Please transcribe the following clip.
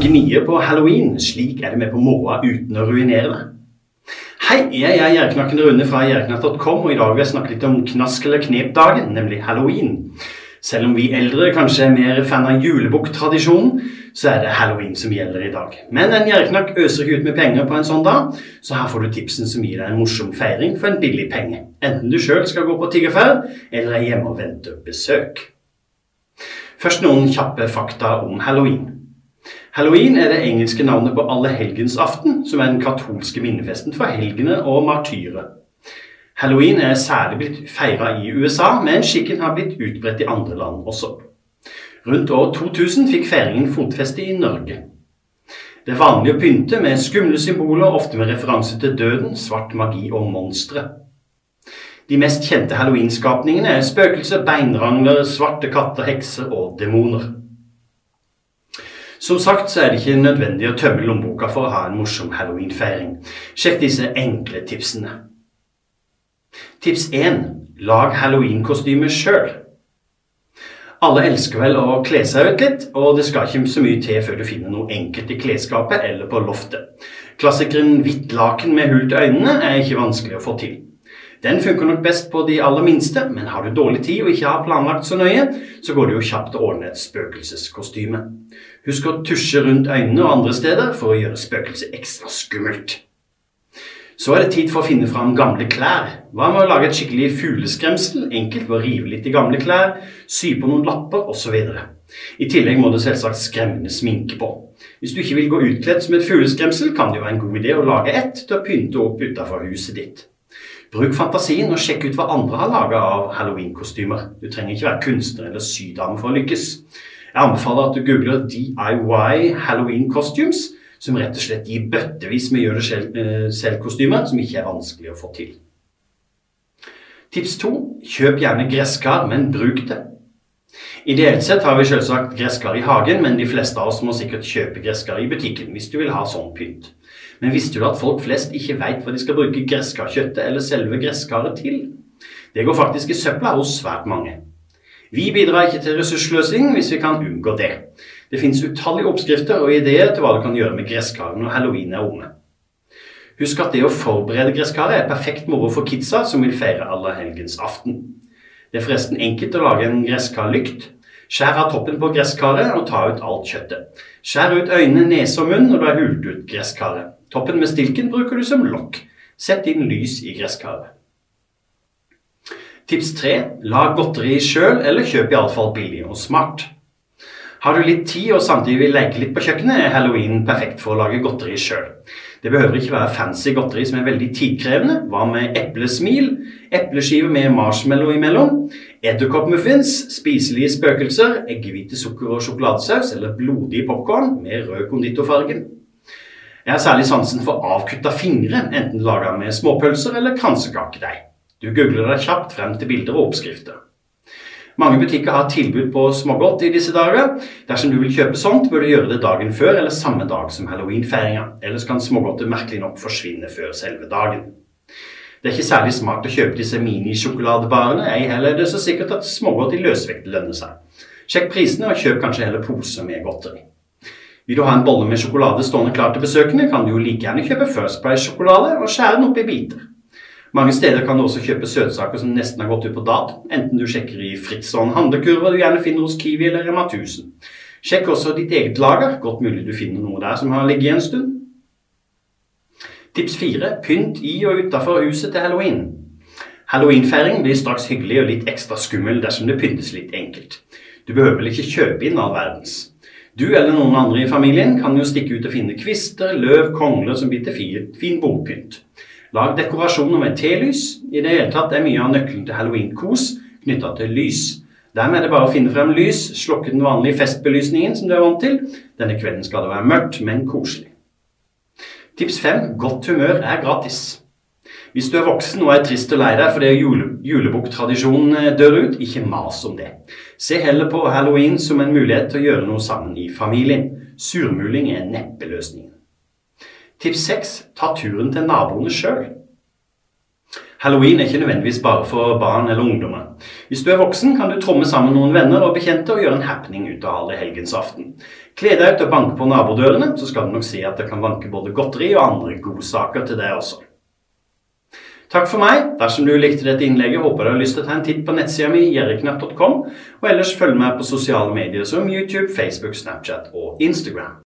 gnie på halloween. Slik er det med på moroa uten å ruinere det. Hei, jeg er Gjerknakken Rune fra gjerknatt.com, og i dag vil jeg snakke litt om knask- eller knep-dagen, nemlig halloween. Selv om vi eldre kanskje er mer fan av julebukktradisjonen, så er det halloween som gjelder i dag. Men en gjerknakk øser ikke ut med penger på en sånn dag, så her får du tipsen som gir deg en morsom feiring for en billig penge. Enten du sjøl skal gå på tiggerferd, eller er hjemme og venter besøk. Først noen kjappe fakta om halloween. Halloween er det engelske navnet på allehelgensaften, som er den katolske minnefesten for helgene og martyrer. Halloween er særlig blitt feira i USA, men skikken har blitt utbredt i andre land også. Rundt år 2000 fikk feiringen fotfeste i Norge. Det er vanlig å pynte med skumle symboler, ofte med referanse til døden, svart magi og monstre. De mest kjente halloweenskapningene er spøkelser, beinrangler, svarte katter, hekser og demoner. Som sagt så er det ikke nødvendig å tømme lommeboka for å ha en morsom halloweenfeiring. Sjekk disse enkle tipsene. Tips 1. Lag halloweenkostyme sjøl. Alle elsker vel å kle seg ut litt, og det skal ikke så mye til før du finner noe enkelt i klesskapet eller på loftet. Klassikeren hvitt laken med hull til øynene er ikke vanskelig å få til. Den funker nok best på de aller minste, men har du dårlig tid og ikke har planlagt så nøye, så går det jo kjapt å ordne et spøkelseskostyme. Husk å tusje rundt øynene og andre steder for å gjøre spøkelset ekstra skummelt. Så er det tid for å finne fram gamle klær. Hva med å lage et skikkelig fugleskremsel? Enkelt ved å rive litt i gamle klær, sy på noen lapper osv. I tillegg må du selvsagt skremmende sminke på. Hvis du ikke vil gå utkledd som et fugleskremsel, kan det jo være en god idé å lage ett til å pynte opp utenfor huset ditt. Bruk fantasien og sjekk ut hva andre har laga av halloweenkostymer. Du trenger ikke være kunstner eller sydame for å lykkes. Jeg anbefaler at du googler DIY Halloween Costumes som rett og slett gir bøttevis med gjør-det-selv-kostymer som ikke er vanskelig å få til. Tips to kjøp gjerne gresskar, men bruk det. Ideelt sett har vi selvsagt gresskar i hagen, men de fleste av oss må sikkert kjøpe gresskar i butikken hvis du vil ha sånn pynt. Men visste du at folk flest ikke veit hva de skal bruke gresskarkjøttet eller selve gresskaret til? Det går faktisk i søpla hos svært mange. Vi bidrar ikke til ressurssløsing hvis vi kan unngå det. Det fins utallige oppskrifter og ideer til hva du kan gjøre med gresskaret når halloween er omme. Husk at det å forberede gresskaret er perfekt moro for kidsa som vil feire aften. Det er forresten enkelt å lage en gresskarlykt. Skjær av toppen på gresskaret og ta ut alt kjøttet. Skjær ut øyne, nese og munn når du har hult ut gresskaret. Toppen med stilken bruker du som lokk. Sett inn lys i gresskaret. Tips 3. Lag godteri sjøl, eller kjøp iallfall billig og smart. Har du litt tid og samtidig vil leke litt på kjøkkenet, er halloween perfekt for å lage godteri sjøl. Det behøver ikke være fancy godteri som er veldig tidkrevende. Hva med eplesmil, epleskiver med marshmallow imellom, edderkoppmuffins, spiselige spøkelser, eggehvite sukker- og sjokoladesaus eller blodig popkorn med rød konditorfargen? Jeg har særlig sansen for avkutta fingre, enten laga med småpølser eller kransekakedeig. Du googler deg kjapt frem til bilder og oppskrifter. Mange butikker har tilbud på smågodt i disse dager. Dersom du vil kjøpe sånt, bør du gjøre det dagen før eller samme dag som halloweenfeiringa. Ellers kan smågodtet merkelig nok forsvinne før selve dagen. Det er ikke særlig smart å kjøpe disse minisjokoladebarene, ei heller er det så sikkert at smågodt i løsvekt lønner seg. Sjekk prisene, og kjøp kanskje heller poser med godteri. Vil du ha en bolle med sjokolade stående klar til besøkende, kan du jo like gjerne kjøpe First Price-sjokolade og skjære den opp i biter. Mange steder kan du også kjøpe søtsaker som nesten har gått ut på dato, enten du sjekker i Fritzson handlekurver du gjerne finner hos Kiwi eller Rema 1000. Sjekk også ditt eget lager, godt mulig du finner noe der som har ligget en stund. Tips 4. Pynt i og utafor huset til halloween. Halloweenfeiring blir straks hyggelig og litt ekstra skummel dersom det pyntes litt enkelt. Du behøver vel ikke kjøpe inn all verdens. Du eller noen andre i familien kan jo stikke ut og finne kvister, løv, kongler som til fin bordpynt. Lag dekorasjoner med telys. I det hele tatt er mye av nøkkelen til halloween-kos knytta til lys. Dermed er det bare å finne frem lys, slokke den vanlige festbelysningen som du er vant til. Denne kvelden skal det være mørkt, men koselig. Tips 5. Godt humør er gratis. Hvis du er voksen og er trist og lei deg fordi jule, julebukktradisjonen eh, dør ut, ikke mas om det. Se heller på halloween som en mulighet til å gjøre noe sammen i familien. Surmuling er neppe løsningen. Tips 6. Ta turen til naboene sjøl. Halloween er ikke nødvendigvis bare for barn eller ungdommer. Hvis du er voksen, kan du tromme sammen noen venner og bekjente og gjøre en happening ut av alle helgens aften. Kle deg ut og banke på nabodørene, så skal du nok se at det kan vanke både godteri og andre godsaker til deg også. Takk for meg. Dersom du likte dette innlegget, håper jeg du har lyst til å ta en titt på nettsida mi jerreknapp.com, og ellers følg meg på sosiale medier som YouTube, Facebook, Snapchat og Instagram.